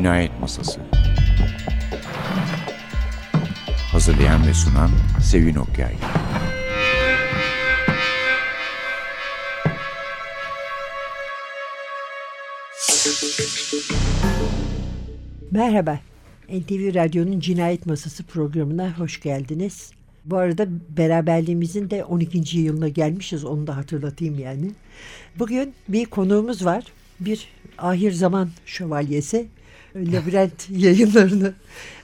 Cinayet Masası Hazırlayan ve sunan Sevin Okyay Merhaba, NTV Radyo'nun Cinayet Masası programına hoş geldiniz. Bu arada beraberliğimizin de 12. yılına gelmişiz, onu da hatırlatayım yani. Bugün bir konuğumuz var, bir ahir zaman şövalyesi, Labirent yayınlarını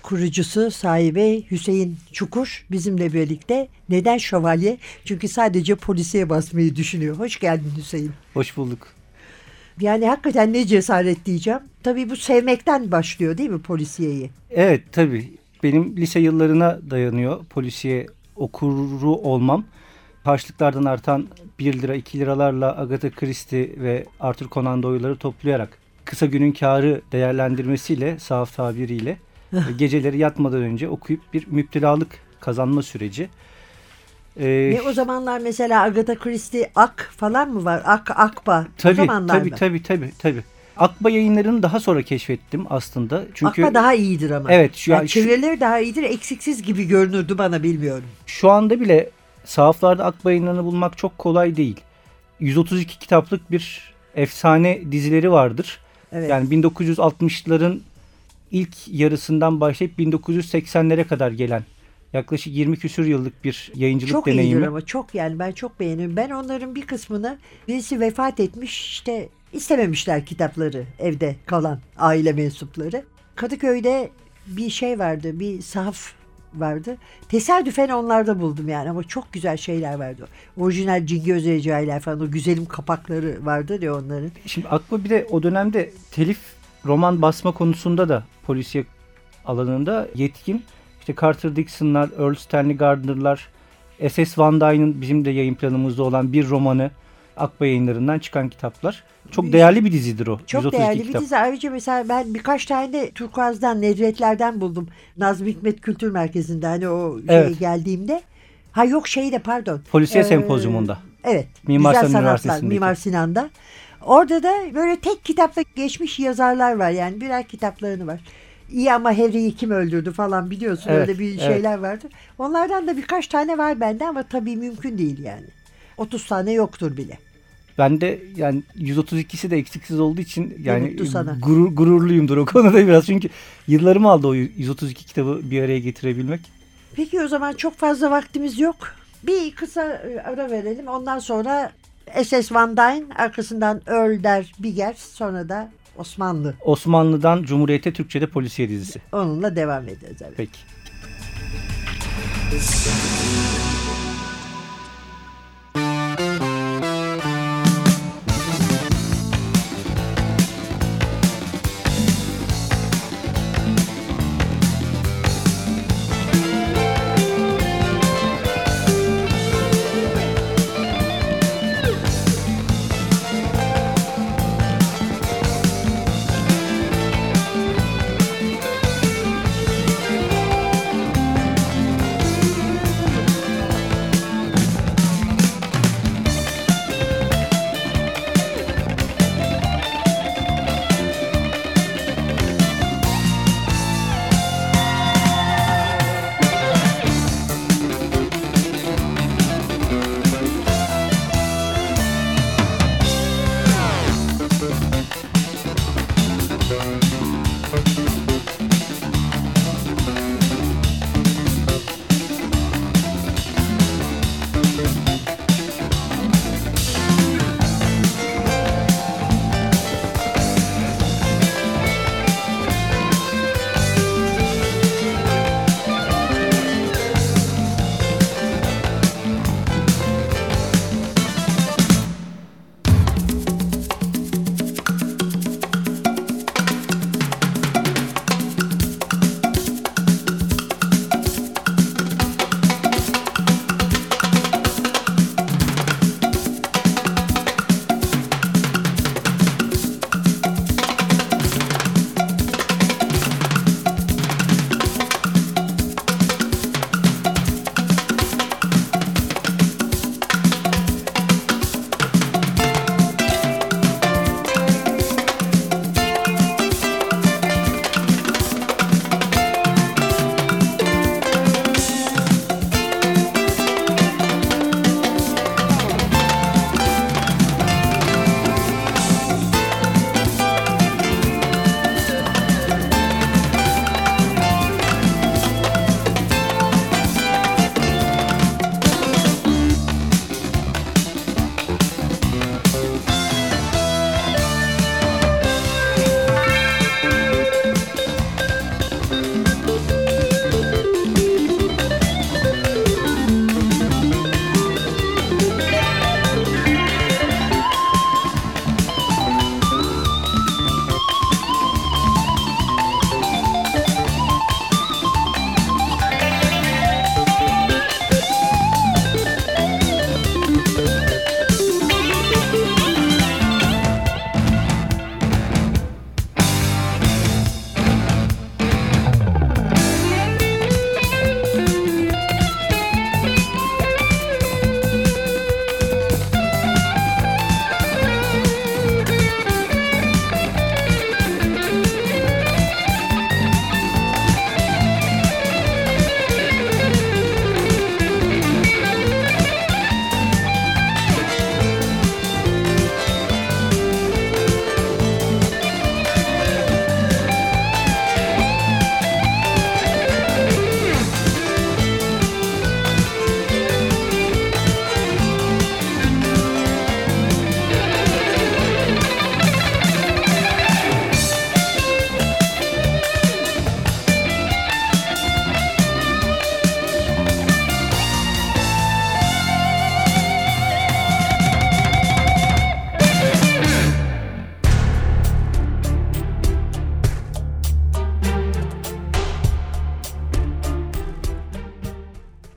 kurucusu, sahibi Hüseyin Çukur bizimle birlikte. Neden şövalye? Çünkü sadece polisiye basmayı düşünüyor. Hoş geldin Hüseyin. Hoş bulduk. Yani hakikaten ne cesaret diyeceğim. Tabii bu sevmekten başlıyor değil mi polisiyeyi? Evet tabii. Benim lise yıllarına dayanıyor polisiye okuru olmam. Harçlıklardan artan 1 lira 2 liralarla Agatha Christie ve Arthur Conan Doyle'ları toplayarak kısa günün karı değerlendirmesiyle sahaf tabiriyle geceleri yatmadan önce okuyup bir müptelalık kazanma süreci. Ee, ne o zamanlar mesela Agatha Christie Ak falan mı var? Ak Akba. Tabii o zamanlar tabii, mı? tabii tabii tabii. Akba yayınlarını daha sonra keşfettim aslında. Çünkü Akba daha iyidir ama. Evet şu yani an çevirileri daha iyidir. Eksiksiz gibi görünürdü bana bilmiyorum. Şu anda bile sahaflarda Akba yayınlarını bulmak çok kolay değil. 132 kitaplık bir efsane dizileri vardır. Evet. Yani 1960'ların ilk yarısından başlayıp 1980'lere kadar gelen yaklaşık 20 küsür yıllık bir yayıncılık çok deneyimi. Çok iyidir ama çok yani ben çok beğeniyorum. Ben onların bir kısmını birisi vefat etmiş işte istememişler kitapları evde kalan aile mensupları. Kadıköy'de bir şey vardı bir sahaf vardı. Tesadüfen onlarda buldum yani ama çok güzel şeyler vardı. Orijinal Cingöz Recai'ler falan o güzelim kapakları vardı ya onların. Şimdi aklı bir de o dönemde telif roman basma konusunda da polisiye alanında yetkin. İşte Carter Dixon'lar, Earl Stanley Gardner'lar, S.S. Van Dyne'ın bizim de yayın planımızda olan bir romanı Akba yayınlarından çıkan kitaplar. Çok değerli bir dizidir o. Çok değerli kitap. bir dizi. Ayrıca mesela ben birkaç tane de Turkuaz'dan, Nedretler'den buldum. Nazım Hikmet Kültür Merkezi'nde hani o evet. şey geldiğimde. Ha yok şey de pardon. Polisiye ee, sempozyumunda. Evet. Mimar Güzel Sinan Mimar Sinan'da. Orada da böyle tek kitapta geçmiş yazarlar var yani birer kitaplarını var. İyi ama Harry'i kim öldürdü falan biliyorsun evet, öyle bir evet. şeyler vardı. Onlardan da birkaç tane var bende ama tabii mümkün değil yani. 30 tane yoktur bile. Ben de yani 132'si de eksiksiz olduğu için yani gurur, gururluyumdur o konuda biraz. Çünkü yıllarımı aldı o 132 kitabı bir araya getirebilmek. Peki o zaman çok fazla vaktimiz yok. Bir kısa e, ara verelim. Ondan sonra SS Van Dyne, arkasından Earl der Biger, sonra da Osmanlı. Osmanlı'dan Cumhuriyete Türkçe'de polisiye dizisi. Onunla devam edeceğiz. Evet. Peki.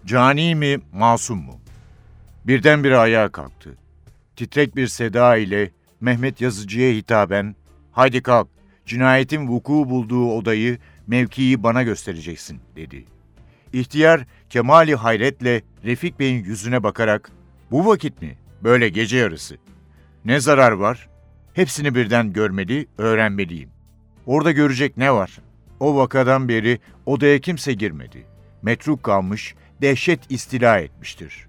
Cani mi, masum mu? Birdenbire ayağa kalktı. Titrek bir seda ile Mehmet Yazıcı'ya hitaben, ''Haydi kalk, cinayetin vuku bulduğu odayı, mevkiyi bana göstereceksin.'' dedi. İhtiyar Kemali hayretle Refik Bey'in yüzüne bakarak, ''Bu vakit mi? Böyle gece yarısı. Ne zarar var? Hepsini birden görmeli, öğrenmeliyim. Orada görecek ne var? O vakadan beri odaya kimse girmedi. Metruk kalmış, dehşet istila etmiştir.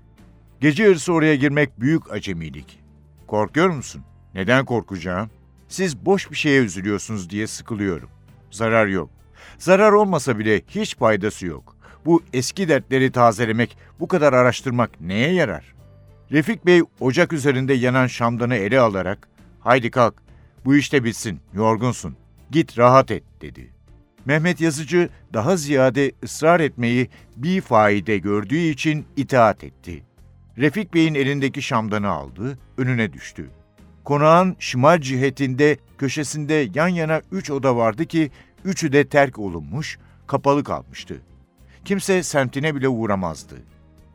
Gece yarısı oraya girmek büyük acemilik. Korkuyor musun? Neden korkacağım? Siz boş bir şeye üzülüyorsunuz diye sıkılıyorum. Zarar yok. Zarar olmasa bile hiç faydası yok. Bu eski dertleri tazelemek, bu kadar araştırmak neye yarar? Refik Bey ocak üzerinde yanan şamdanı ele alarak, haydi kalk, bu işte bitsin, yorgunsun, git rahat et dedi. Mehmet Yazıcı daha ziyade ısrar etmeyi bir faide gördüğü için itaat etti. Refik Bey'in elindeki şamdanı aldı, önüne düştü. Konağın şimal cihetinde, köşesinde yan yana üç oda vardı ki, üçü de terk olunmuş, kapalı kalmıştı. Kimse semtine bile uğramazdı.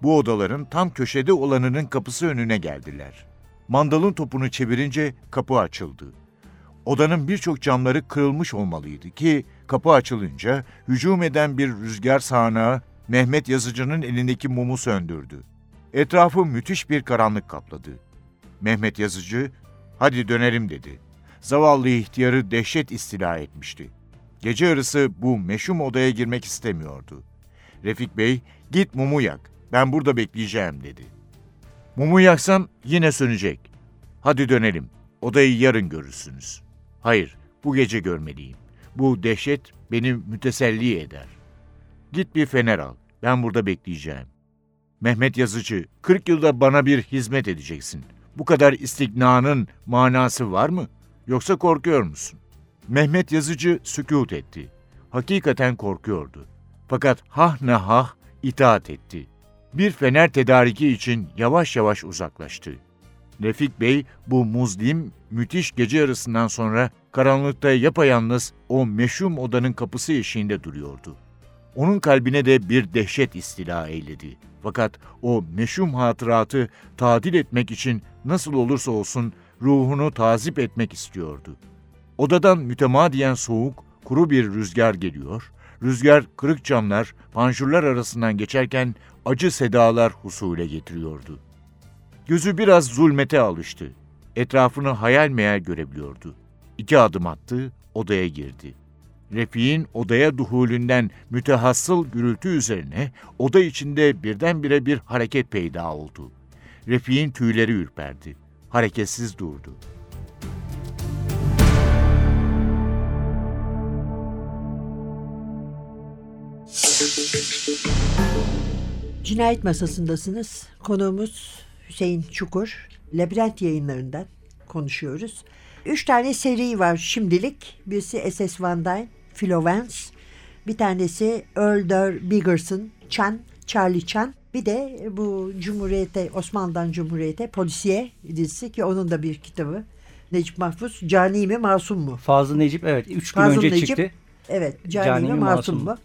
Bu odaların tam köşede olanının kapısı önüne geldiler. Mandalın topunu çevirince kapı açıldı. Odanın birçok camları kırılmış olmalıydı ki kapı açılınca hücum eden bir rüzgar sağanağı Mehmet Yazıcı'nın elindeki mumu söndürdü. Etrafı müthiş bir karanlık kapladı. Mehmet Yazıcı, hadi dönelim dedi. Zavallı ihtiyarı dehşet istila etmişti. Gece yarısı bu meşhum odaya girmek istemiyordu. Refik Bey, git mumu yak, ben burada bekleyeceğim dedi. Mumu yaksam yine sönecek. Hadi dönelim, odayı yarın görürsünüz. Hayır, bu gece görmeliyim. Bu dehşet beni müteselli eder. Git bir fener al, ben burada bekleyeceğim. Mehmet Yazıcı, 40 yılda bana bir hizmet edeceksin. Bu kadar istiknanın manası var mı? Yoksa korkuyor musun? Mehmet Yazıcı sükut etti. Hakikaten korkuyordu. Fakat hah ne hah itaat etti. Bir fener tedariki için yavaş yavaş uzaklaştı. Refik Bey bu muzlim, müthiş gece yarısından sonra karanlıkta yapayalnız o meşhum odanın kapısı eşiğinde duruyordu. Onun kalbine de bir dehşet istila eyledi. Fakat o meşhum hatıratı tadil etmek için nasıl olursa olsun ruhunu tazip etmek istiyordu. Odadan mütemadiyen soğuk, kuru bir rüzgar geliyor, rüzgar kırık camlar, panjurlar arasından geçerken acı sedalar husule getiriyordu. Gözü biraz zulmete alıştı. Etrafını hayal meyal görebiliyordu. İki adım attı, odaya girdi. Refik'in odaya duhulünden mütehassıl gürültü üzerine oda içinde birdenbire bir hareket peyda oldu. Refik'in tüyleri ürperdi. Hareketsiz durdu. Cinayet masasındasınız. Konuğumuz Hüseyin Çukur. Labirent yayınlarından konuşuyoruz. Üç tane seri var şimdilik. Birisi SS Van Dyne, Philo Vance. Bir tanesi Earl Biggerson, Chan, Charlie Chan. Bir de bu Cumhuriyete, Osmanlı'dan Cumhuriyete polisiye dizisi ki onun da bir kitabı. Necip Mahfuz, Cani mi Masum mu? Fazıl Necip evet 3 gün Fazıl önce Necip, çıktı. Evet, Cani, Cani mi Masum mu?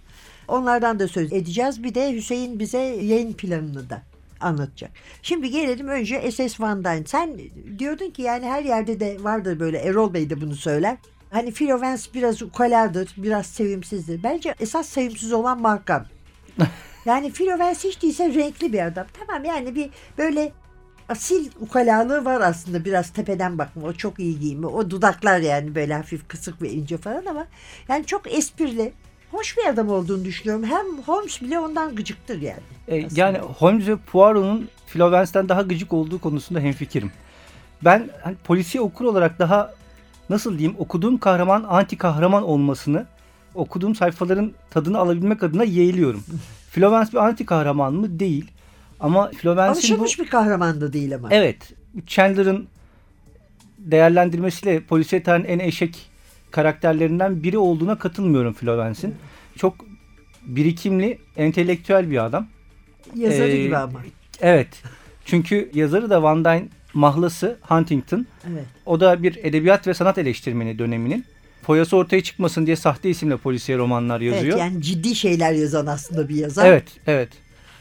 Onlardan da söz edeceğiz. Bir de Hüseyin bize yayın planını da anlatacak. Şimdi gelelim önce SS Van Dyne. Sen diyordun ki yani her yerde de vardır böyle Erol Bey de bunu söyler. Hani Philo Vance biraz ukaladır, biraz sevimsizdir. Bence esas sevimsiz olan Markan. Yani Philo Vance hiç değilse renkli bir adam. Tamam yani bir böyle asil ukalalığı var aslında biraz tepeden bakma. O çok iyi giyimi. O dudaklar yani böyle hafif kısık ve ince falan ama yani çok esprili. Hoş bir adam olduğunu düşünüyorum. Hem Holmes bile ondan gıcıktır yani. E, aslında. yani Holmes ve Poirot'un Florence'den daha gıcık olduğu konusunda hemfikirim. Ben hani, polisiye okur olarak daha nasıl diyeyim okuduğum kahraman anti kahraman olmasını okuduğum sayfaların tadını alabilmek adına yeğliyorum. Florence bir anti kahraman mı? Değil. Ama Florence'in bu... Alışılmış bir kahraman da değil ama. Evet. Chandler'ın değerlendirmesiyle polisiye en eşek karakterlerinden biri olduğuna katılmıyorum Florence'in. Çok birikimli, entelektüel bir adam. Yazarı Ee, gibi ama. Evet. Çünkü yazarı da Van Dyne mahlası Huntington. Evet. O da bir edebiyat ve sanat eleştirmeni döneminin. Foyası ortaya çıkmasın diye sahte isimle polisiye romanlar yazıyor. Evet yani ciddi şeyler yazan aslında bir yazar. Evet, evet.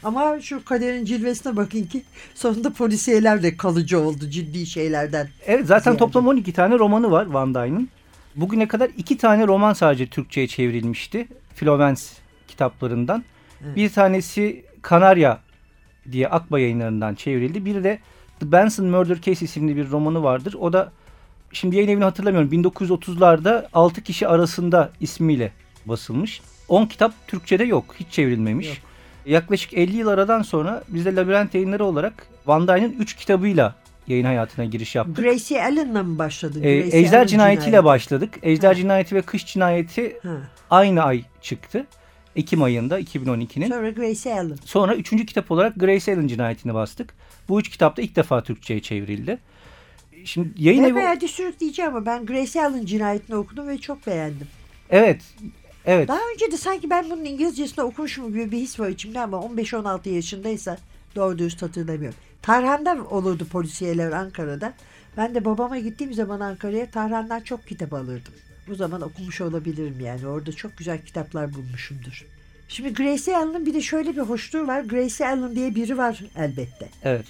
Ama şu kaderin cilvesine bakın ki sonunda polisiyeler de kalıcı oldu ciddi şeylerden. Evet zaten ziyade. toplam 12 tane romanı var Van Dyne'ın. Bugüne kadar iki tane roman sadece Türkçe'ye çevrilmişti. Flovens kitaplarından. Evet. Bir tanesi Kanarya diye Akba yayınlarından çevrildi. Bir de The Benson Murder Case isimli bir romanı vardır. O da şimdi yayın evini hatırlamıyorum. 1930'larda 6 kişi arasında ismiyle basılmış. 10 kitap Türkçe'de yok. Hiç çevrilmemiş. Yok. Yaklaşık 50 yıl aradan sonra biz de Labirent yayınları olarak Van Dyne'ın 3 kitabıyla yayın hayatına giriş yaptık. Gracie Allen'la mı başladın? Ee, Gracie Ejder Allen Cinayeti'yle başladık. Ejder Ha. Cinayeti ve Kış Cinayeti Ha. aynı ay çıktı. Ekim ayında 2012'nin. Sonra Gracie Allen. Sonra üçüncü kitap olarak Grace Allen cinayetini bastık. Bu üç kitap da ilk defa Türkçe'ye çevrildi. Şimdi yayın evi... herhalde sürükleyeceğim ama ben Gracie Allen cinayetini okudum ve çok beğendim. Evet. Evet. Daha önce de sanki ben bunun İngilizcesini okumuşum gibi bir his var içimde ama 15-16 yaşındaysa doğru dürüst hatırlamıyorum. Tarhan'da olurdu polisiyeler Ankara'da. Ben de babama gittiğim zaman Ankara'ya Tarhan'dan çok kitap alırdım. Bu zaman okumuş olabilirim yani. Orada çok güzel kitaplar bulmuşumdur. Şimdi Gracie Allen'ın bir de şöyle bir hoşluğu var. Gracie Allen diye biri var elbette. Evet.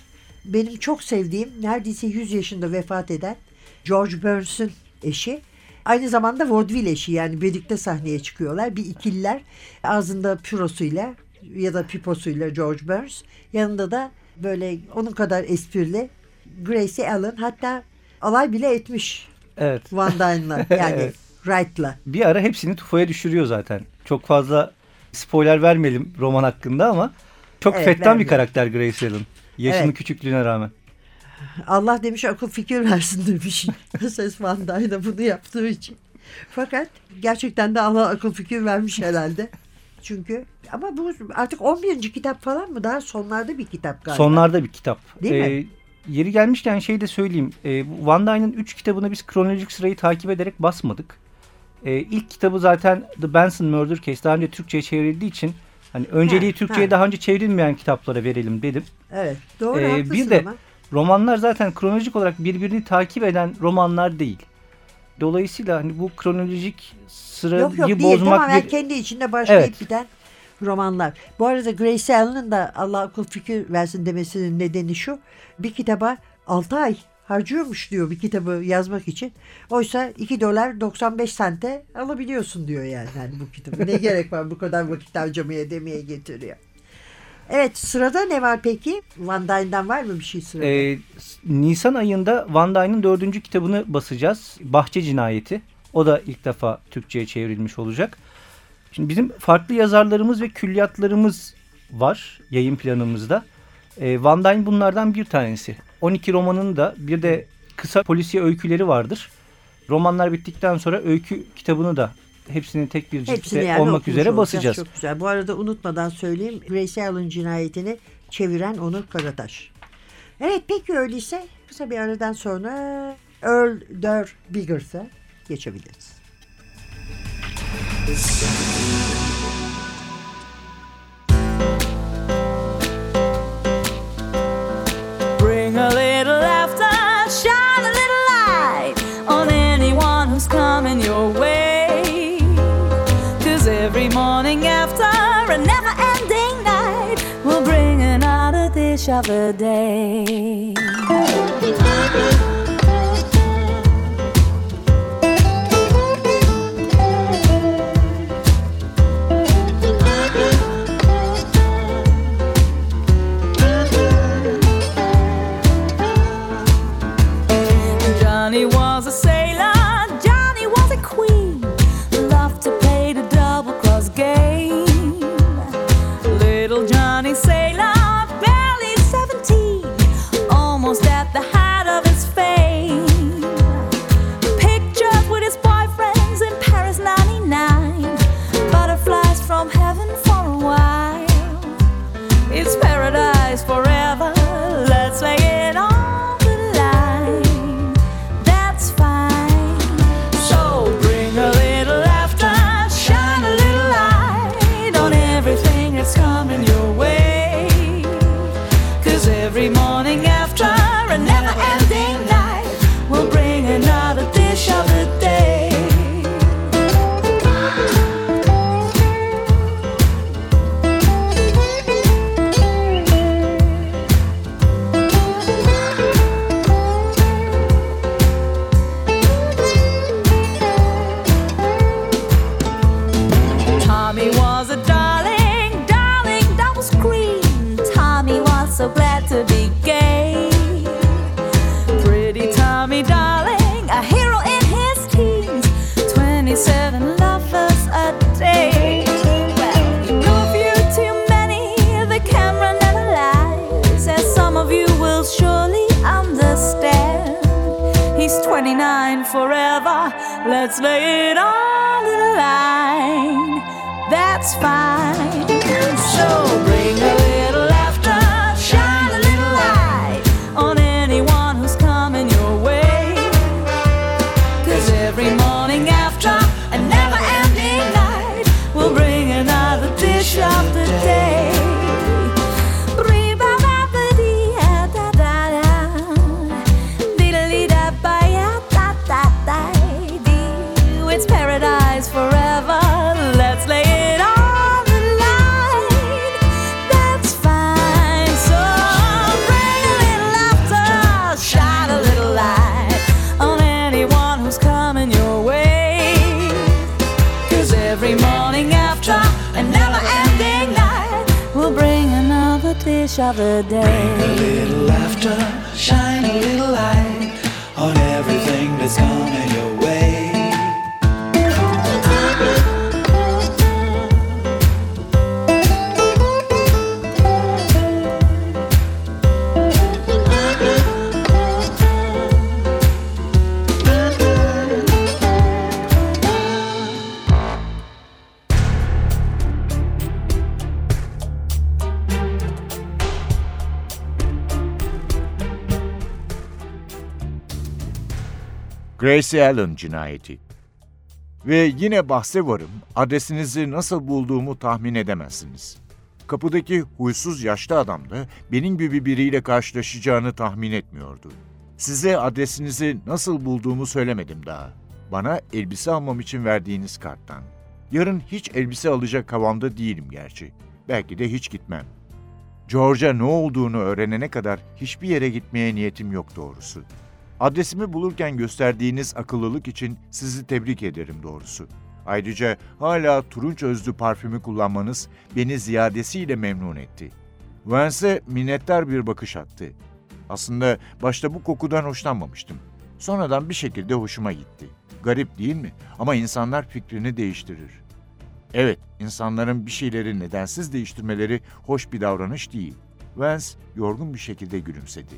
Benim çok sevdiğim neredeyse 100 yaşında vefat eden George Burns'ün eşi. Aynı zamanda vaudeville eşi yani birlikte sahneye çıkıyorlar. Bir ikililer ağzında pürosuyla ya da piposuyla George Burns. Yanında da böyle onun kadar esprili Gracie Allen hatta alay bile etmiş Evet. Van Dyne'la yani Evet. Wright'la. Bir ara hepsini tufaya düşürüyor zaten. Çok fazla spoiler vermeyelim roman hakkında ama çok Evet, fettan bir karakter Grace Allen. Yaşının Evet. küçüklüğüne rağmen. Allah demiş akıl fikir versin demiş. Ses Van Dyne'a bunu yaptığı için. Fakat gerçekten de Allah akıl fikir vermiş herhalde. Çünkü ama bu artık 11. kitap falan mı? Daha sonlarda bir kitap galiba. Sonlarda bir kitap. Değil mi? Ee, Yeri gelmişken şey de söyleyeyim. Ee, Van Dyne'ın 3 kitabını biz kronolojik sırayı takip ederek basmadık. Ee, ilk kitabı zaten The Benson Murder Case daha önce Türkçe'ye çevrildiği için hani önceliği Ha, Türkçe'ye ha. daha önce çevrilmeyen kitaplara verelim dedim. Evet doğru Ee, haklısın bir de ama. Romanlar zaten kronolojik olarak birbirini takip eden romanlar değil. Dolayısıyla hani bu kronolojik sırayı Yok yok değil bozmak tamamen bir... kendi içinde başlayıp Evet. biten romanlar. Bu arada Grace Allen'ın da Allah akıl fikir versin demesinin nedeni şu. Bir kitaba 6 ay harcıyormuş diyor bir kitabı yazmak için. Oysa 2 dolar 95 sente alabiliyorsun diyor yani, yani bu kitabı. Ne gerek var bu kadar vakit harcamaya demeye getiriyor. Evet sırada ne var peki? Van Dyne'dan var mı bir şey sırada? Ee, Nisan ayında Van Dyne'ın dördüncü kitabını basacağız. Bahçe Cinayeti. O da ilk defa Türkçe'ye çevrilmiş olacak. Şimdi bizim farklı yazarlarımız ve külliyatlarımız var yayın planımızda. Ee, Van Dyne bunlardan bir tanesi. 12 romanın da bir de kısa polisiye öyküleri vardır. Romanlar bittikten sonra öykü kitabını da hepsini tek bir ciltte yani olmak üzere basacağız. Çok güzel. Bu arada unutmadan söyleyeyim. Gracie Allen cinayetini çeviren Onur Karataş. Evet peki öyleyse kısa bir aradan sonra Earl Durr Biggers'a geçebiliriz. Bring a little laughter, shine a little light on anyone who's coming your way. Cause every morning after a never ending night will bring another dish of the day. Let's lay it on the line. That's fine. Of the day. A little laughter, shine a little light on everything that's coming your way. Gracie Allen cinayeti. Ve yine bahse varım, adresinizi nasıl bulduğumu tahmin edemezsiniz. Kapıdaki huysuz yaşlı adam da benim gibi biriyle karşılaşacağını tahmin etmiyordu. Size adresinizi nasıl bulduğumu söylemedim daha. Bana elbise almam için verdiğiniz karttan. Yarın hiç elbise alacak havamda değilim gerçi. Belki de hiç gitmem. George'a ne olduğunu öğrenene kadar hiçbir yere gitmeye niyetim yok doğrusu. Adresimi bulurken gösterdiğiniz akıllılık için sizi tebrik ederim doğrusu. Ayrıca hala turunç özlü parfümü kullanmanız beni ziyadesiyle memnun etti. Vance'e minnettar bir bakış attı. Aslında başta bu kokudan hoşlanmamıştım. Sonradan bir şekilde hoşuma gitti. Garip değil mi? Ama insanlar fikrini değiştirir. Evet, insanların bir şeyleri nedensiz değiştirmeleri hoş bir davranış değil. Vance yorgun bir şekilde gülümsedi.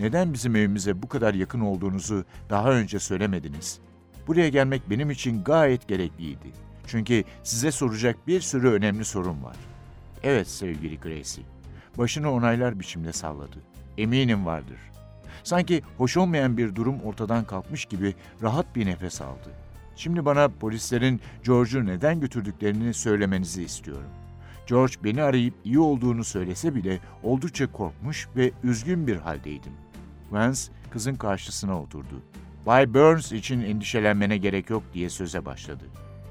Neden bizim evimize bu kadar yakın olduğunuzu daha önce söylemediniz? Buraya gelmek benim için gayet gerekliydi. Çünkü size soracak bir sürü önemli sorun var. Evet sevgili Gracie. Başını onaylar biçimde salladı. Eminim vardır. Sanki hoş olmayan bir durum ortadan kalkmış gibi rahat bir nefes aldı. Şimdi bana polislerin George'u neden götürdüklerini söylemenizi istiyorum. George beni arayıp iyi olduğunu söylese bile oldukça korkmuş ve üzgün bir haldeydim. Vance kızın karşısına oturdu. Bay Burns için endişelenmene gerek yok diye söze başladı.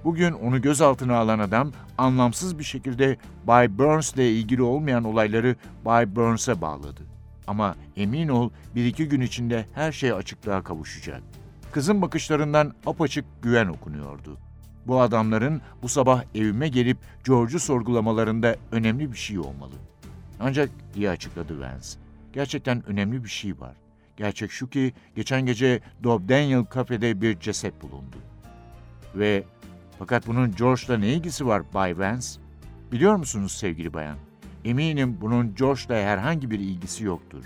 Bugün onu gözaltına alan adam anlamsız bir şekilde Bay Burns ile ilgili olmayan olayları Bay Burns'a bağladı. Ama emin ol bir iki gün içinde her şey açıklığa kavuşacak. Kızın bakışlarından apaçık güven okunuyordu. Bu adamların bu sabah evime gelip George'u sorgulamalarında önemli bir şey olmalı. Ancak diye açıkladı Vance. Gerçekten önemli bir şey var. Gerçek şu ki geçen gece Dob Daniel kafede bir ceset bulundu. Ve fakat bunun George'la ne ilgisi var Bay Vance? Biliyor musunuz sevgili bayan? Eminim bunun George'la herhangi bir ilgisi yoktur.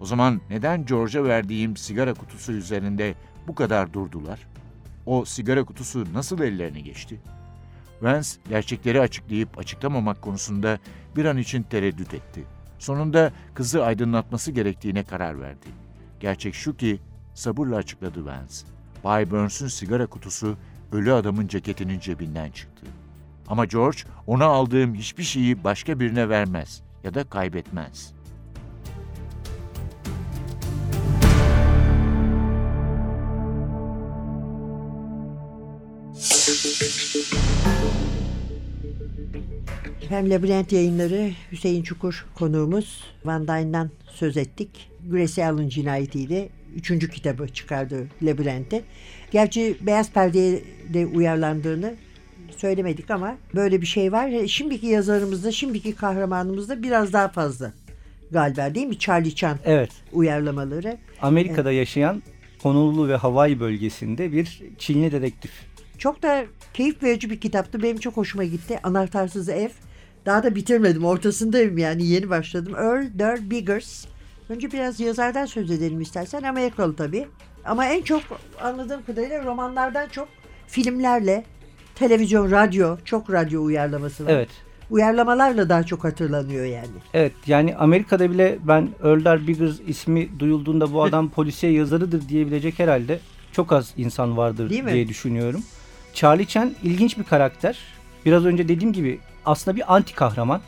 O zaman neden George'a verdiğim sigara kutusu üzerinde bu kadar durdular? O sigara kutusu nasıl ellerine geçti? Vance gerçekleri açıklayıp açıklamamak konusunda bir an için tereddüt etti. Sonunda kızı aydınlatması gerektiğine karar verdi. Gerçek şu ki sabırla açıkladı Vance. Bay Burns'ün sigara kutusu ölü adamın ceketinin cebinden çıktı. Ama George ona aldığım hiçbir şeyi başka birine vermez ya da kaybetmez. Efendim Labirent yayınları Hüseyin Çukur konuğumuz Van Dyne'dan söz ettik. Gracie Allen cinayetiyle üçüncü kitabı çıkardı Labirent'te. Gerçi Beyaz Perde'ye de uyarlandığını söylemedik ama böyle bir şey var. Şimdiki yazarımızda, şimdiki kahramanımızda biraz daha fazla galiba değil mi? Charlie Chan Evet. uyarlamaları. Amerika'da yaşayan Honolulu ve Hawaii bölgesinde bir Çinli dedektif. Çok da keyif verici bir kitaptı. Benim çok hoşuma gitti. Anahtarsız Ev. Daha da bitirmedim. Ortasındayım yani. Yeni başladım. Earl Durr Biggers. Önce biraz yazardan söz edelim istersen. Amerikalı tabii. Ama en çok anladığım kadarıyla romanlardan çok filmlerle, televizyon, radyo, çok radyo uyarlaması var. Evet. Uyarlamalarla daha çok hatırlanıyor yani. Evet yani Amerika'da bile ben Earl Biggers ismi duyulduğunda bu adam polisiye yazarıdır diyebilecek herhalde çok az insan vardır Değil mi? diye düşünüyorum. Charlie Chan ilginç bir karakter. Biraz önce dediğim gibi aslında bir anti kahraman.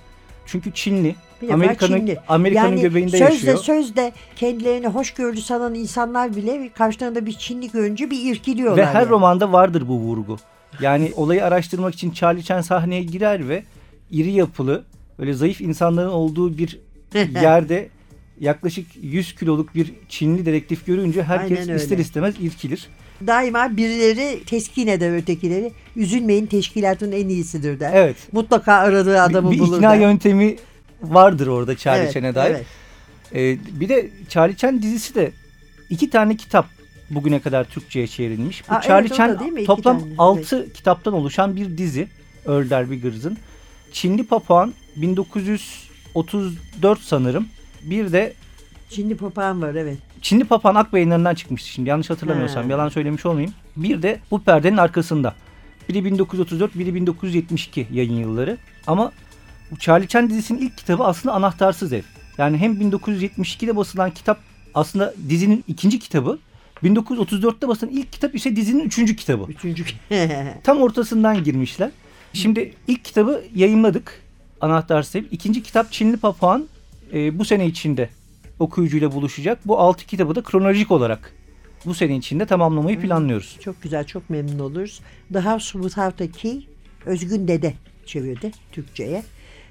Çünkü Çinli. Amerika'nın. Amerika'nın yani göbeğinde sözde, yaşıyor. Sözde kendilerini hoşgörülü sanan insanlar bile karşılarında bir Çinli görünce bir irkiliyorlar. Ve her yani. romanda vardır bu vurgu. Yani olayı araştırmak için Charlie Chan sahneye girer ve iri yapılı, böyle zayıf insanların olduğu bir yerde yaklaşık 100 kiloluk bir Çinli dedektif görünce herkes ister istemez irkilir. Daima birileri teskin eder ötekileri. Üzülmeyin teşkilatın en iyisidir der. Evet. Mutlaka aradığı adamı bir, bir bulur ikna der. yöntemi vardır orada Charlie Evet, Chan'e dair. evet. Ee, bir de Charlie Chan dizisi de iki tane kitap bugüne kadar Türkçe'ye çevrilmiş. Bu Aa, Charlie evet, Chan toplam tane, 6 kitaptan oluşan bir dizi. Earl Derbigers'ın. Çinli Papağan 1934 sanırım. Bir de Çinli papağan var evet. Çinli Papağan Ak yayınlarından çıkmıştı şimdi yanlış hatırlamıyorsam He. yalan söylemiş olmayayım. Bir de bu perdenin arkasında. Biri 1934 biri 1972 yayın yılları. Ama bu Charlie Chan dizisinin ilk kitabı aslında Anahtarsız Ev. Yani hem 1972'de basılan kitap aslında dizinin ikinci kitabı. 1934'te basılan ilk kitap ise dizinin üçüncü kitabı. Üçüncü. Tam ortasından girmişler. Şimdi ilk kitabı yayınladık. Anahtarsız Ev. İkinci kitap Çinli Papağan e, bu sene içinde okuyucuyla buluşacak. Bu altı kitabı da kronolojik olarak bu sene içinde tamamlamayı planlıyoruz. çok güzel çok memnun oluruz. The House Without a Key Özgün Dede çevirdi Türkçe'ye.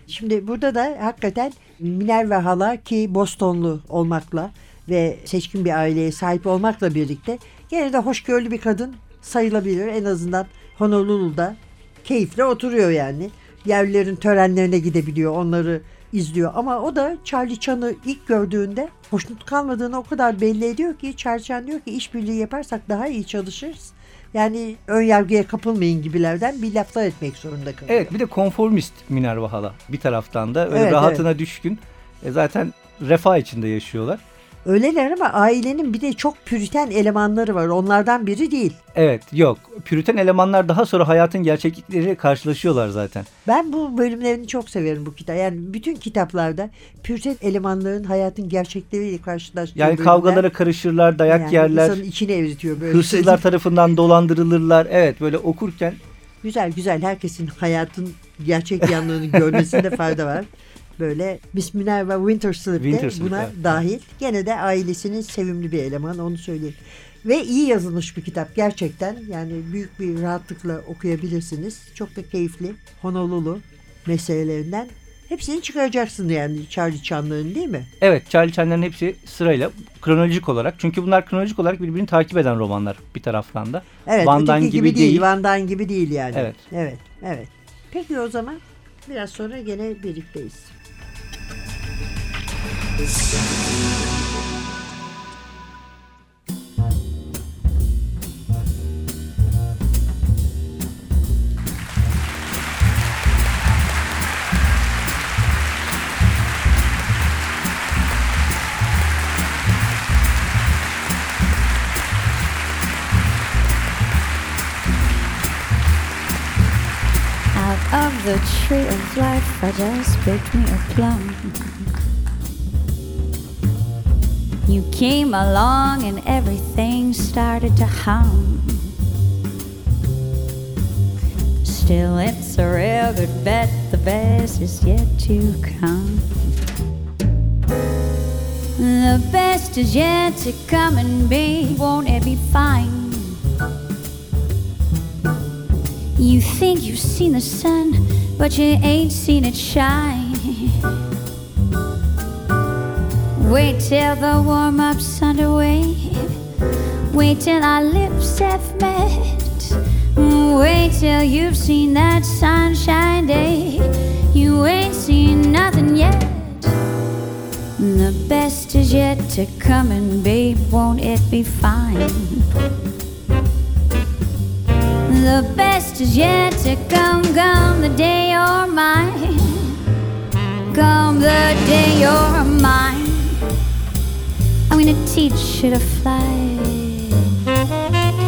Şimdi burada da hakikaten Minerva Hala ki Bostonlu olmakla ve seçkin bir aileye sahip olmakla birlikte gene de hoşgörülü bir kadın sayılabilir. En azından Honolulu'da keyifle oturuyor yani. Yerlilerin törenlerine gidebiliyor, onları izliyor. Ama o da Charlie Chan'ı ilk gördüğünde hoşnut kalmadığını o kadar belli ediyor ki Charlie Chan diyor ki işbirliği yaparsak daha iyi çalışırız. Yani ön yargıya kapılmayın gibilerden bir laflar etmek zorunda kalıyor. Evet bir de konformist Minerva Hala bir taraftan da öyle Evet, rahatına düşkün. E, zaten refah içinde yaşıyorlar. Öyleler ama ailenin bir de çok püriten elemanları var. Onlardan biri değil. Evet yok püriten elemanlar daha sonra hayatın gerçeklikleriyle karşılaşıyorlar zaten. Ben bu bölümlerini çok severim bu kitap. Yani bütün kitaplarda püriten elemanların hayatın gerçekleriyle karşılaştığı Yani bölümler. kavgalara karışırlar, dayak Yani yerler, insanın içine eritiyor böyle. hırsızlar tarafından dolandırılırlar. Evet böyle okurken Güzel güzel herkesin hayatın gerçek yanlarını görmesinde fayda var. Böyle Miss Minerva Winterslip de Winterslip, buna evet. dahil. Gene de ailesinin sevimli bir eleman onu söyleyeyim. Ve iyi yazılmış bir kitap gerçekten. Yani büyük bir rahatlıkla okuyabilirsiniz. Çok da keyifli. Honolulu meselelerinden. Hepsini çıkaracaksın yani Charlie Chan'ların değil mi? Evet Charlie Chan'ların hepsi sırayla kronolojik olarak. Çünkü bunlar kronolojik olarak birbirini takip eden romanlar bir taraftan da. Evet Van öteki Damme gibi, gibi değil. değil. Van Damme gibi değil yani. Evet. Evet. Evet. Peki o zaman biraz sonra gene birlikteyiz. Out of the tree of life, I just picked me a plum. You came along and everything started to hum. Still, it's a real good bet, the best is yet to come. The best is yet to come and be, won't it be fine? You think you've seen the sun, but you ain't seen it shine. Wait till the warm up's underway. Wait till our lips have met. Wait till you've seen that sunshine day. You ain't seen nothing yet. The best is yet to come, and babe, won't it be fine? The best is yet to come, come the day you're mine. Come the day you're mine. Gonna teach you to fly.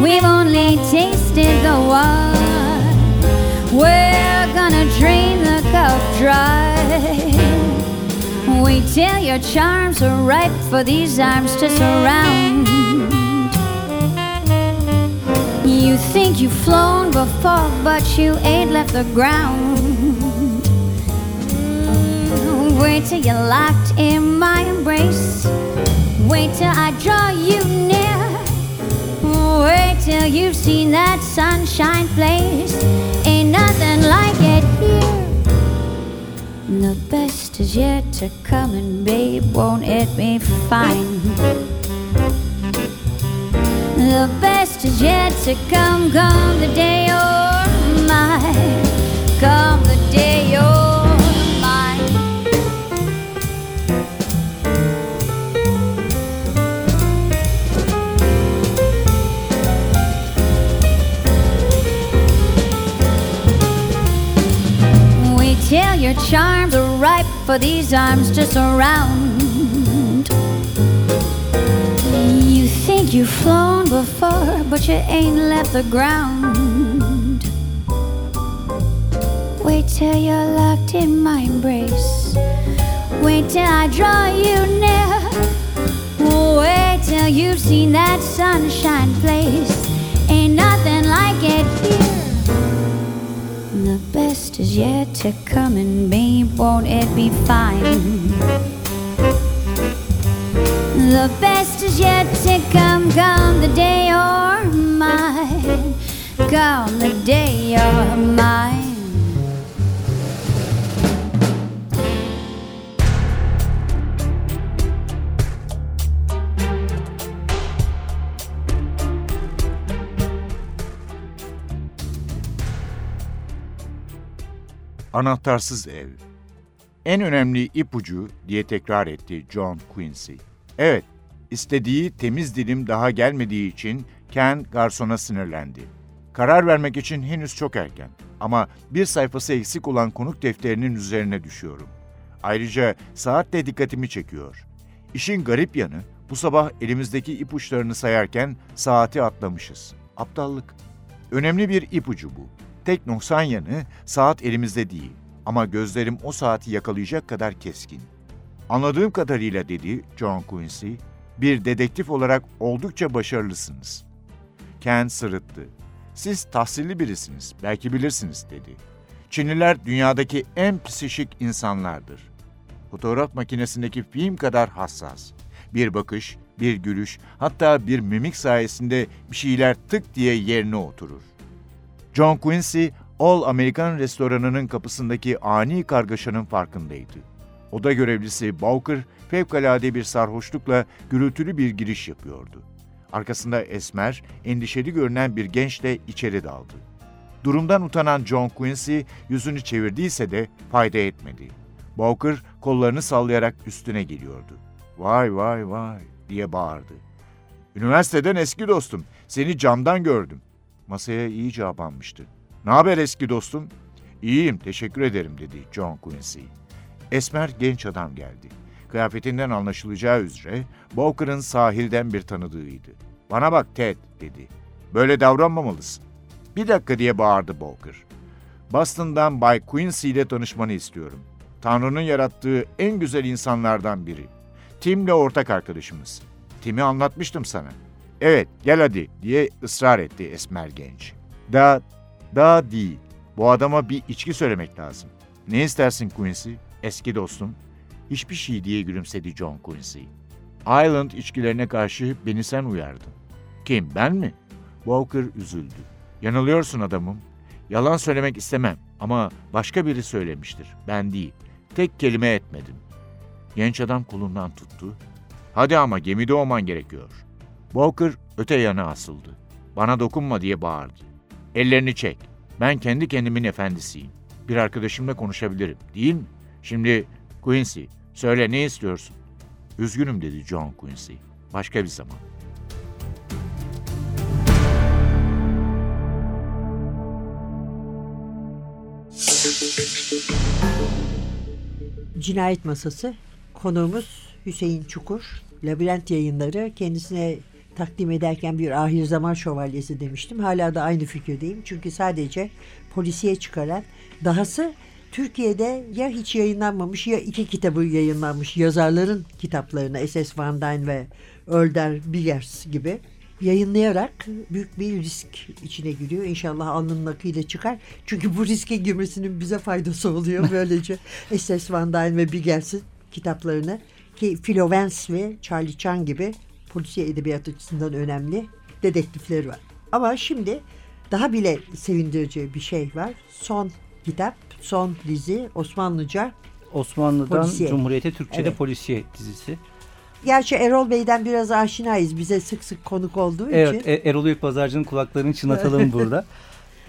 We've only tasted the wine. We're gonna drain the cup dry. Wait till your charms are ripe for these arms to surround. You think you've flown before, but you ain't left the ground. Wait till you're locked in my embrace. Wait till I draw you near. Wait till you've seen that sunshine place. Ain't nothing like it here. The best is yet to come, and babe, won't it be fine? The best is yet to come, come the day you're mine. Come your charms are ripe for these arms to surround. You think you've flown before, but you ain't left the ground. Wait till you're locked in my embrace. Wait till I draw you near. Wait till you've seen that sunshine place. Ain't nothing like it here. The best is yet to come, and babe, won't it be fine? The best is yet to come, come the day you're mine. Come the day you're mine. Anahtarsız ev. En önemli ipucu diye tekrar etti John Quincy. Evet, istediği temiz dilim daha gelmediği için Ken garsona sinirlendi. Karar vermek için henüz çok erken ama bir sayfası eksik olan konuk defterinin üzerine düşüyorum. Ayrıca saat de dikkatimi çekiyor. İşin garip yanı bu sabah elimizdeki ipuçlarını sayarken saati atlamışız. Aptallık. Önemli bir ipucu bu. Tek noksan yanı saat elimizde değil ama gözlerim o saati yakalayacak kadar keskin. Anladığım kadarıyla dedi John Quincy, bir dedektif olarak oldukça başarılısınız. Ken sırıttı. Siz tahsilli birisiniz, belki bilirsiniz dedi. Çinliler dünyadaki en psişik insanlardır. Fotoğraf makinesindeki film kadar hassas. Bir bakış, bir gülüş, hatta bir mimik sayesinde bir şeyler tık diye yerine oturur. John Quincy, All American restoranının kapısındaki ani kargaşanın farkındaydı. Oda görevlisi Bowker fevkalade bir sarhoşlukla gürültülü bir giriş yapıyordu. Arkasında esmer, endişeli görünen bir gençle içeri daldı. Durumdan utanan John Quincy yüzünü çevirdiyse de fayda etmedi. Bowker kollarını sallayarak üstüne geliyordu. Vay vay vay diye bağırdı. Üniversiteden eski dostum. Seni camdan gördüm. Masaya iyice abanmıştı. Ne haber eski dostum? İyiyim, teşekkür ederim dedi John Quincy. Esmer genç adam geldi. Kıyafetinden anlaşılacağı üzere Bowker'ın sahilden bir tanıdığıydı. Bana bak Ted dedi. Böyle davranmamalısın. Bir dakika diye bağırdı Bowker. Boston'dan Bay Quincy ile tanışmanı istiyorum. Tanrı'nın yarattığı en güzel insanlardan biri. Tim'le ortak arkadaşımız. Tim'i anlatmıştım sana. Evet, gel hadi diye ısrar etti esmer genç. Da, da değil. Bu adama bir içki söylemek lazım. Ne istersin Quincy? Eski dostum. Hiçbir şey diye gülümsedi John Quincy. Island içkilerine karşı beni sen uyardın. Kim, ben mi? Walker üzüldü. Yanılıyorsun adamım. Yalan söylemek istemem ama başka biri söylemiştir. Ben değil. Tek kelime etmedim. Genç adam kolundan tuttu. Hadi ama gemide olman gerekiyor. Walker öte yana asıldı. Bana dokunma diye bağırdı. Ellerini çek. Ben kendi kendimin efendisiyim. Bir arkadaşımla konuşabilirim, değil mi? Şimdi Quincy, söyle ne istiyorsun? Üzgünüm dedi John Quincy. Başka bir zaman. Cinayet Masası. Konuğumuz Hüseyin Çukur. Labirent yayınları kendisine takdim ederken bir ahir zaman şövalyesi demiştim. Hala da aynı fikirdeyim. Çünkü sadece polisiye çıkaran dahası Türkiye'de ya hiç yayınlanmamış ya iki kitabı yayınlanmış yazarların kitaplarını S.S. Van Dyne ve Ölder Biggers gibi yayınlayarak büyük bir risk içine giriyor. İnşallah alnının akıyla çıkar. Çünkü bu riske girmesinin bize faydası oluyor. Böylece S.S. Van Dyne ve Biggers'in kitaplarını ki Philo Vance ve Charlie Chan gibi polisiye edebiyat açısından önemli dedektifleri var. Ama şimdi daha bile sevindirici bir şey var. Son kitap, son dizi Osmanlıca. Osmanlı'dan Polisiye. Cumhuriyete Türkçe'de Evet. polisiye dizisi. Gerçi Erol Bey'den biraz aşinayız. Bize sık sık konuk olduğu Evet, için. e- Erol Uyuk Pazarcı'nın kulaklarını çınlatalım burada.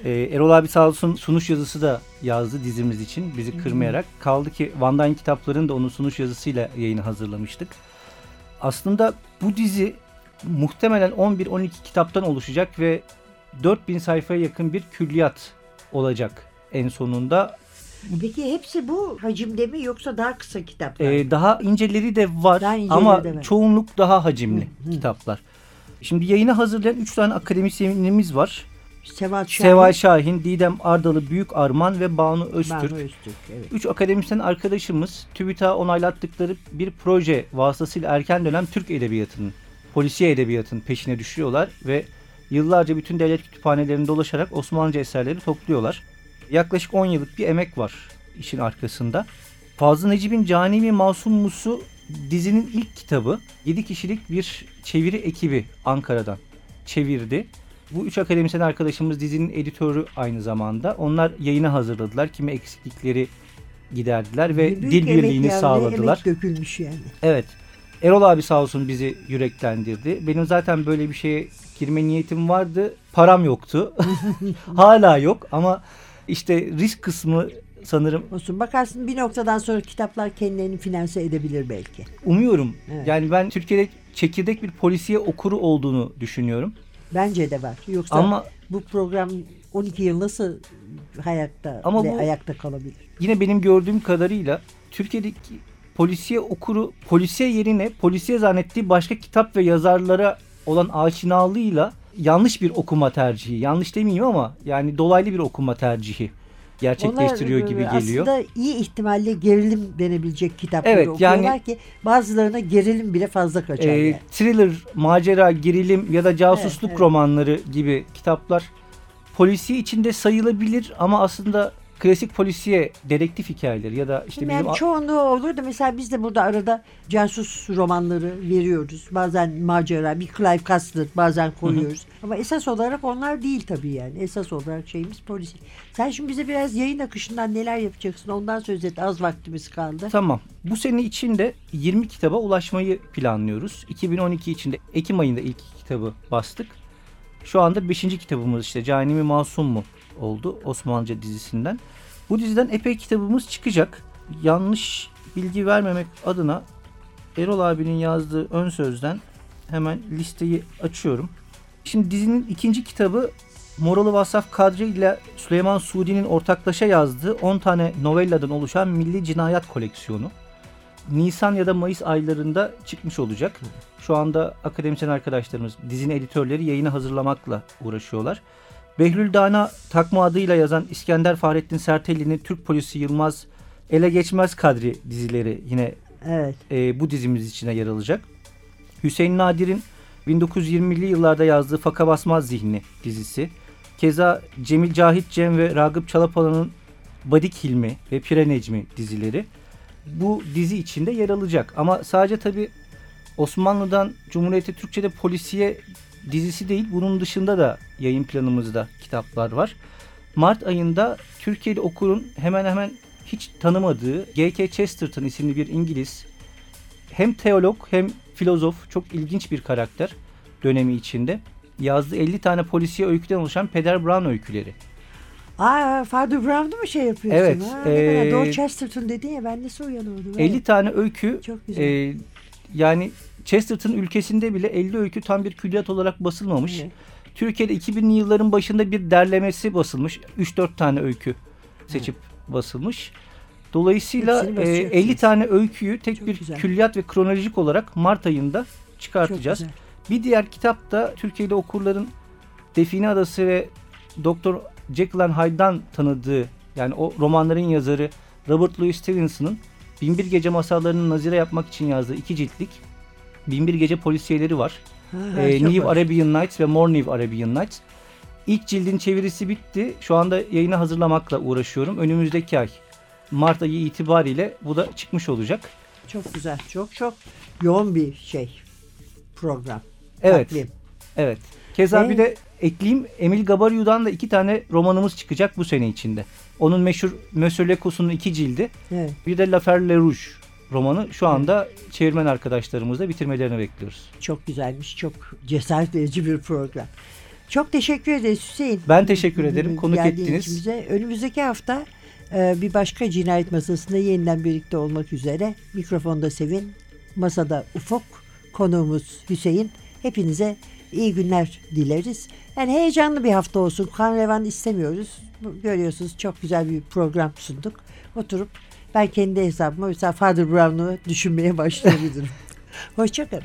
Ee, Erol abi sağ olsun sunuş yazısı da yazdı dizimiz için bizi kırmayarak. Kaldı ki Van Dyne kitaplarını da onun sunuş yazısıyla yayını hazırlamıştık. Aslında bu dizi muhtemelen 11-12 kitaptan oluşacak ve 4000 sayfaya yakın bir külliyat olacak en sonunda. Peki hepsi bu hacimde mi yoksa daha kısa kitaplar? Ee, daha inceleri de var Daha inceleri ama de var. çoğunluk daha hacimli kitaplar. Şimdi yayını hazırlayan 3 tane akademisyenimiz var. Seval Şahin, Seval Şahin, Didem Ardalı Büyük Arman ve Banu Öztürk. Banu Öztürk. Evet. Üç akademisyen arkadaşımız TÜBİTAK onaylattıkları bir proje vasıtasıyla erken dönem Türk edebiyatının, polisiye edebiyatının peşine düşüyorlar ve yıllarca bütün devlet kütüphanelerinde dolaşarak Osmanlıca eserleri topluyorlar. Yaklaşık 10 yıllık bir emek var işin arkasında. Fazıl Necip'in Cani mi Masum Musu dizinin ilk kitabı 7 kişilik bir çeviri ekibi Ankara'dan çevirdi. Bu üç akademisyen arkadaşımız dizinin editörü aynı zamanda. Onlar yayını hazırladılar. Kimi eksiklikleri giderdiler ve Büyük dil birliğini sağladılar. Emek dökülmüş yani. Evet. Erol abi sağ olsun bizi yüreklendirdi. Benim zaten böyle bir şeye girme niyetim vardı. Param yoktu. Hala yok ama işte risk kısmı sanırım Olsun. Bakarsın bir noktadan sonra kitaplar kendilerini finanse edebilir belki. umuyorum. Evet. Yani ben Türkiye'de çekirdek bir polisiye okuru olduğunu düşünüyorum. Bence de var. Yoksa Ama bu program 12 yıl nasıl hayatta Ama bu- ayakta kalabilir? yine benim gördüğüm kadarıyla Türkiye'deki polisiye okuru polisiye yerine polisiye zannettiği başka kitap ve yazarlara olan aşinalığıyla yanlış bir okuma tercihi. Yanlış demeyeyim ama yani dolaylı bir okuma tercihi gerçekleştiriyor Onlar, gibi e, geliyor. Aslında iyi ihtimalle gerilim denebilecek kitapları Evet, okuyorlar yani- ki bazılarına gerilim bile fazla kaçar. Ee, yani. thriller, macera, gerilim ya da casusluk Evet, evet. romanları gibi kitaplar polisiye içinde sayılabilir ama aslında klasik polisiye dedektif hikayeleri ya da işte Şimdi bizim yani çoğunluğu olur da mesela biz de burada arada casus romanları veriyoruz. Bazen macera, bir Clive Cussler bazen koyuyoruz. Ama esas olarak onlar değil tabii yani. Esas olarak şeyimiz polis. Sen şimdi bize biraz yayın akışından neler yapacaksın ondan söz et. Az vaktimiz kaldı. Tamam. Bu sene içinde 20 kitaba ulaşmayı planlıyoruz. 2012 içinde Ekim ayında ilk kitabı bastık. Şu anda 5. kitabımız işte Cani mi Masum mu oldu Osmanlıca dizisinden. Bu diziden epey kitabımız çıkacak. Yanlış bilgi vermemek adına Erol abinin yazdığı ön sözden hemen listeyi açıyorum. Şimdi dizinin ikinci kitabı Moralı Vasaf Kadri ile Süleyman Sudi'nin ortaklaşa yazdığı 10 tane novelladan oluşan Milli Cinayet Koleksiyonu. Nisan ya da Mayıs aylarında çıkmış olacak. Şu anda akademisyen arkadaşlarımız, dizinin editörleri yayını hazırlamakla uğraşıyorlar. Behlül Dana takma adıyla yazan İskender Fahrettin Sertelli'nin Türk Polisi Yılmaz Ele Geçmez Kadri dizileri yine Evet. e, bu dizimiz içine yer alacak. Hüseyin Nadir'in 1920'li yıllarda yazdığı Faka Basmaz Zihni dizisi. Keza Cemil Cahit Cem ve Ragıp Çalapalan'ın Badik Hilmi ve Pire Necmi dizileri bu dizi içinde yer alacak. Ama sadece tabi Osmanlı'dan Cumhuriyeti Türkçe'de polisiye dizisi değil bunun dışında da yayın planımızda kitaplar var. Mart ayında Türkiye'li okurun hemen hemen hiç tanımadığı G.K. Chesterton isimli bir İngiliz hem teolog hem filozof çok ilginç bir karakter dönemi içinde. Yazdığı 50 tane polisiye öyküden oluşan Peder Brown öyküleri. Aa, Father Brown'u mu şey yapıyorsun? Evet, Ha, ee, Doğru Chesterton dedin ya ben nasıl uyanıyordum? 50 tane öykü Çok güzel. e, yani Chesterton ülkesinde bile 50 öykü tam bir külliyat olarak basılmamış. Evet. Türkiye'de 2000'li yılların başında bir derlemesi basılmış. 3-4 tane öykü seçip basılmış. Dolayısıyla e, basacaksınız. 50 tane öyküyü tek Çok bir güzel. külliyat ve kronolojik olarak Mart ayında çıkartacağız. Bir diğer kitap da Türkiye'de okurların Define Adası ve Doktor Jekyll and Hyde'dan tanıdığı yani o romanların yazarı Robert Louis Stevenson'ın Binbir Gece masallarını nazire yapmak için yazdığı iki ciltlik Binbir Gece polisiyeleri var. Ha, Ee, New hoş. Arabian Nights ve More New Arabian Nights. İlk cildin çevirisi bitti. Şu anda yayına hazırlamakla uğraşıyorum. Önümüzdeki ay Mart ayı itibariyle bu da çıkmış olacak. Çok güzel. Çok çok yoğun bir şey program. Evet. Takvim. Evet. Keza Ve- bir de ekleyeyim Emil Gabaryu'dan da iki tane romanımız çıkacak bu sene içinde. Onun meşhur Monsieur Lecauss'un iki cildi. Evet. Bir de La Fer Le Rouge romanı şu anda çevirmen arkadaşlarımızla bitirmelerini bekliyoruz. Çok güzelmiş. Çok cesaret verici bir program. Çok teşekkür ederiz Hüseyin. Ben teşekkür ederim. Konuk Geldiğin ettiniz. için bize. Önümüzdeki hafta e, bir başka cinayet masasında yeniden birlikte olmak üzere. Mikrofonda Sevin, masada Ufuk, konuğumuz Hüseyin. Hepinize iyi günler dileriz. Yani heyecanlı bir hafta olsun. Kan revan istemiyoruz. Görüyorsunuz çok güzel bir program sunduk. Oturup ben kendi hesabıma mesela Father Brown'u düşünmeye başlayabilirim. Hoşçakalın.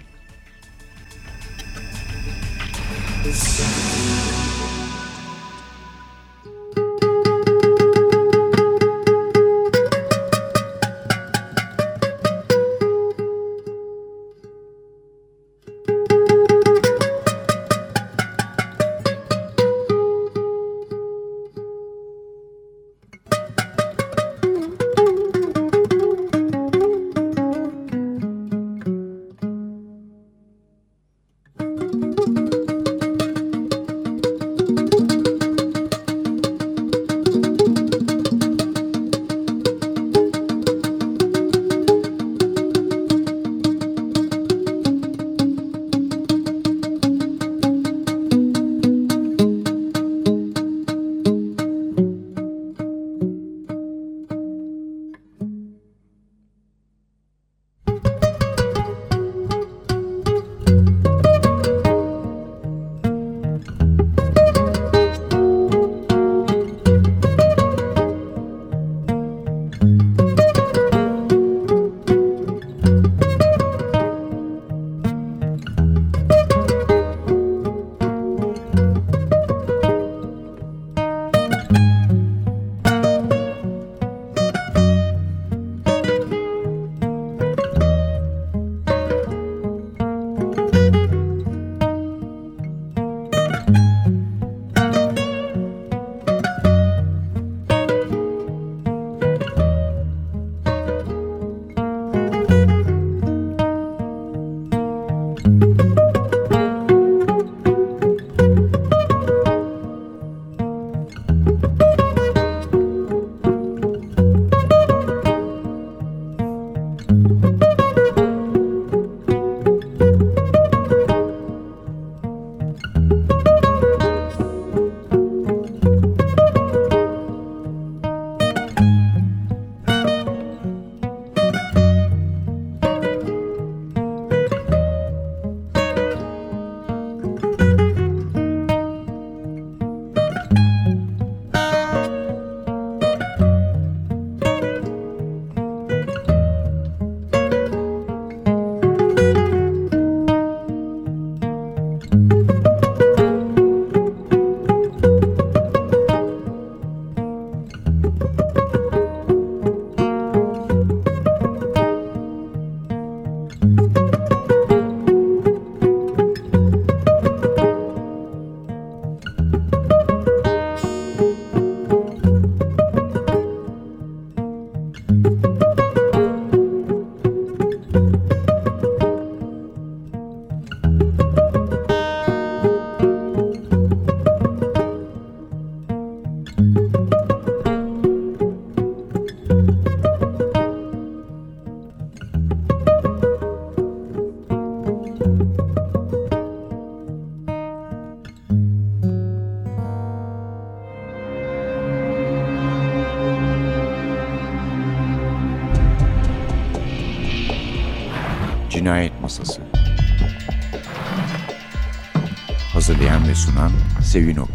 Hazırlayan ve sunan Sevin Okyay